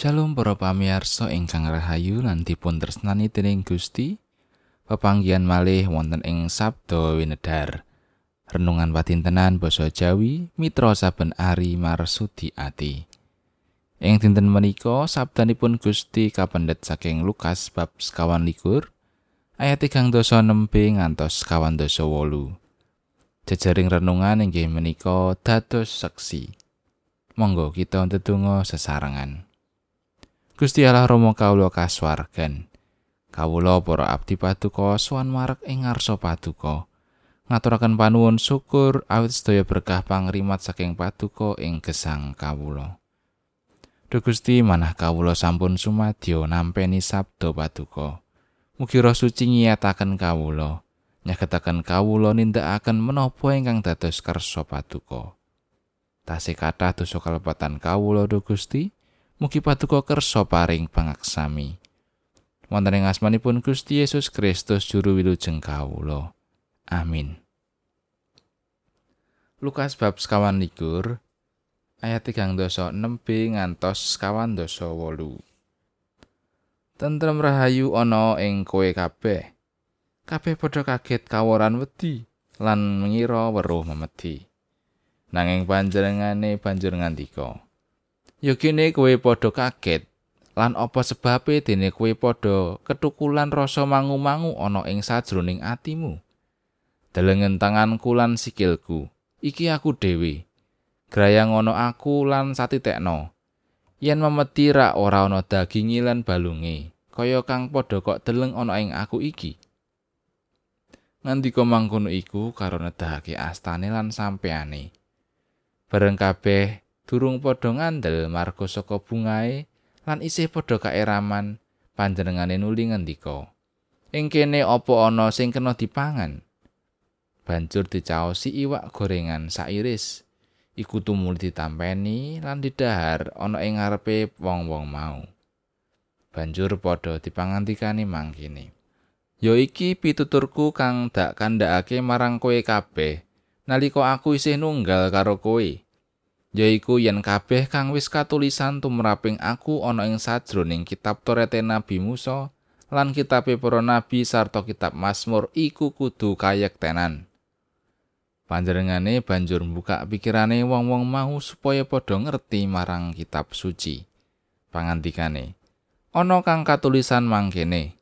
Shalom para pamirsa ingkang rahayu lan dipun tresnani dening Gusti. Pepanggihan malih wonten ing Sabda Winedhar. Renungan patintenan basa Jawi mitra saben ari marsudi ati. Ing dinten menika sabdanipun Gusti kapendet saking Lukas bab sekawan likur ayat 3 dosa 6b ngantos sekawan dosa wolu. Jejaring renungan inggih menika dados seksi. Monggo kita ndedonga sesarengan. Gusti Allah Rama kawula kasuwargan. Kawula para abdi paduka sowan marek ing ngarsa paduka. Ngaturaken panuwun syukur awit sedaya berkah pangrimat saking paduka ing gesang kawula. Duh Gusti manah kawula sampun sumadyo nampeni sabda paduka. Mugi Roh Suci nyiyataken kawula, nyagetaken kawula nindakaken menapa ingkang dados kersa paduka. Tasih kathah dosa kalepatan kawula Duh Gusti. Mugi paduka kersa paring pangaksami. Wonten ing asmanipun Gusti Yesus Kristus juru wilujeng kawula. Amin. Lukas bab sekawan likur ayat 3 dosa 6b ngantos sekawan dosa wolu. Tentrem rahayu ana ing kowe kabeh. Kabeh padha kaget kaworan wedi lan mengira weruh memedi. Nanging panjenengane banjur ngandika. Ya kene kowe padha kaget. Lan apa sebabe dene kowe padha ketukulan rasa mangu-mangu ana ing sajroning atimu? Delengen tanganku lan sikilku, iki aku dhewe. Grayang ana aku lan satitekno. Yen memeti ra ora ana dagingi lan balunge, kaya kang padha kok deleng ana ing aku iki. Ngandika mangkono iku karo nedahake astane lan sampeane. Bareng kabeh durung padha ngandel marga saka bungae lan isih padha kaeraman panjenengane nuli ngendika ing kene apa ana sing kena dipangan? Banjur dicaosi iwak gorengan sairis. Iku tumuli ditampeni lan didahar ana ing ngarepe wong-wong mau. Banjur padha dipangantikani mangkene ya iki pituturku kang dak kandhakake marang kowe kabeh. Nalika aku isih nunggal karo kowe yaiku yen kabeh kang wis katulisan tumraping aku ana ing sajroning kitab Toret Nabi Musa lan kitab para nabi sarta kitab Mazmur iku kudu kayektenan. Panjenengane banjur mbuka pikirane wong-wong mau supaya padha ngerti marang kitab suci. Pangandikane, ana kang katulisan mangkene.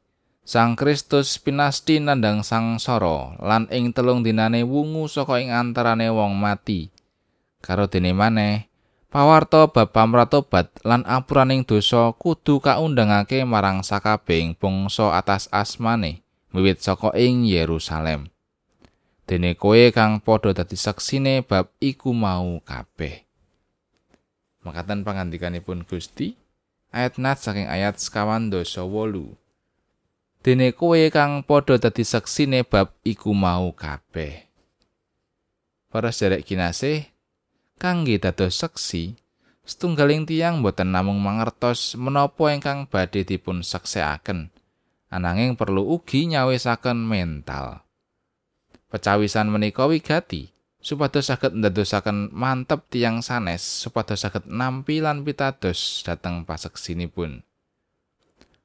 Sang Kristus pinasti nandang sang soro lan ing telung dinane wungu saka ing antarane wong mati. Karo dene maneh pawarta bab pamratobat lan apuraning dosa kudu kaundangake marang sakabehing bangsa atas asmane wiwit saka ing Yerusalem. Dene kowe kang padha dadi saksine bab iku mau kabeh. Makatan pangandikanipun Gusti ayat nat saking ayat sekawan dosa wolu. Dene kowe kang padha dadi saksine bab iku mau kabeh. Para sederek kinasih kangge dados seksi setunggaling tiang boten namung mangertos menapa ingkang badhe dipun saksiaken ananging perlu ugi nyawisaken mental. Pecawisan menika wigati supados saged ndadosaken mantep tiang sanes supados saged nampi lan pitados dhateng paseksinipun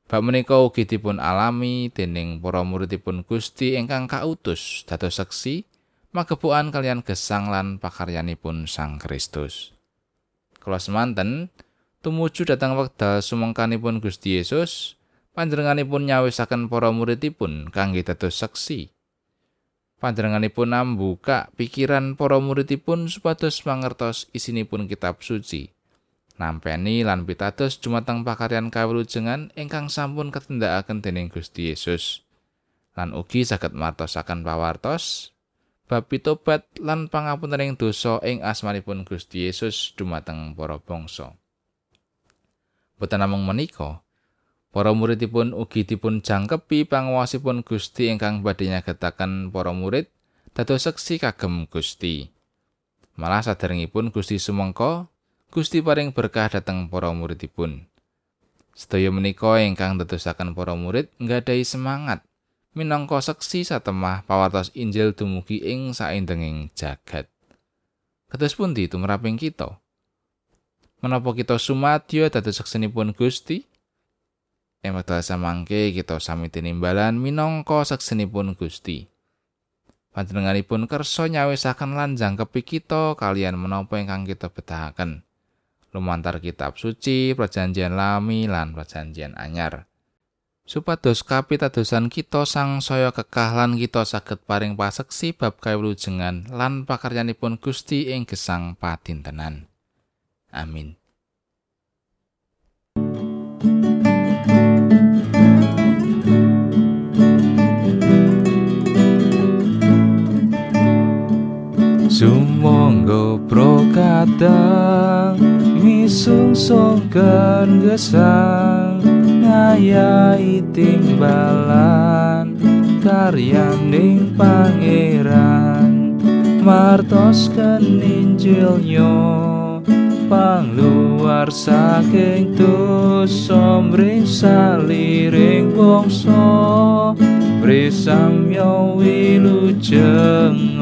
Bab menika ugi dipun alami dening para muridipun Gusti ingkang kautus dados seksi magepukan kalian gesang lan pakaryanipun Sang Kristus. Kula semanten tumuju dhateng wekdal sumangkanipun Gusti Yesus, panjenenganipun nyawisaken para muridipun kangge dados saksi. Panjenenganipun nambuka pikiran para muridipun supados mangertos isinipun kitab suci. Nampeni lan pitados jumateng pakaryan kawilujengan ingkang sampun ketindakaken dening Gusti Yesus. Lan ugi saged martosaken pawartos bab pitobat lan pangapuntening dosa ing asmanipun Gusti Yesus dumateng para bangsa. Boten namung menika, para muridipun ugi dipun jangkepi panguwasipun Gusti ingkang badhe nyagetaken para murid dados seksi kagem Gusti. Malah saderengipun Gusti sumangka, Gusti paring berkah dhateng para muridipun. Sedaya menika ingkang dadosaken para murid nggadahi semangat minangka seksi satemah pawartos Injil dumugi ing saindenging jagat. Kados pundi tumraping kita? menapa kita sumadyo dados seksenipun Gusti ing wekdal samangke kita sami tinimbalan minangka seksenipun Gusti panjenenganipun kersa nyawisaken lanjang kepi kita kalian menapa ingkang kita betahaken lumantar kitab suci perjanjian lami lan perjanjian anyar supados kapitadosan kita sang saya kekahlan kita saged paring paseksi bab kawulujengan lan pakaryanipun Gusti ing gesang patintenan amin. Sumangga prokatang misungsungken gesang ngayahi timbalan karyaning pangeran. Martos keninjilnya pangluar saking dosa mring saliring bangsa. Prisamya wilujeng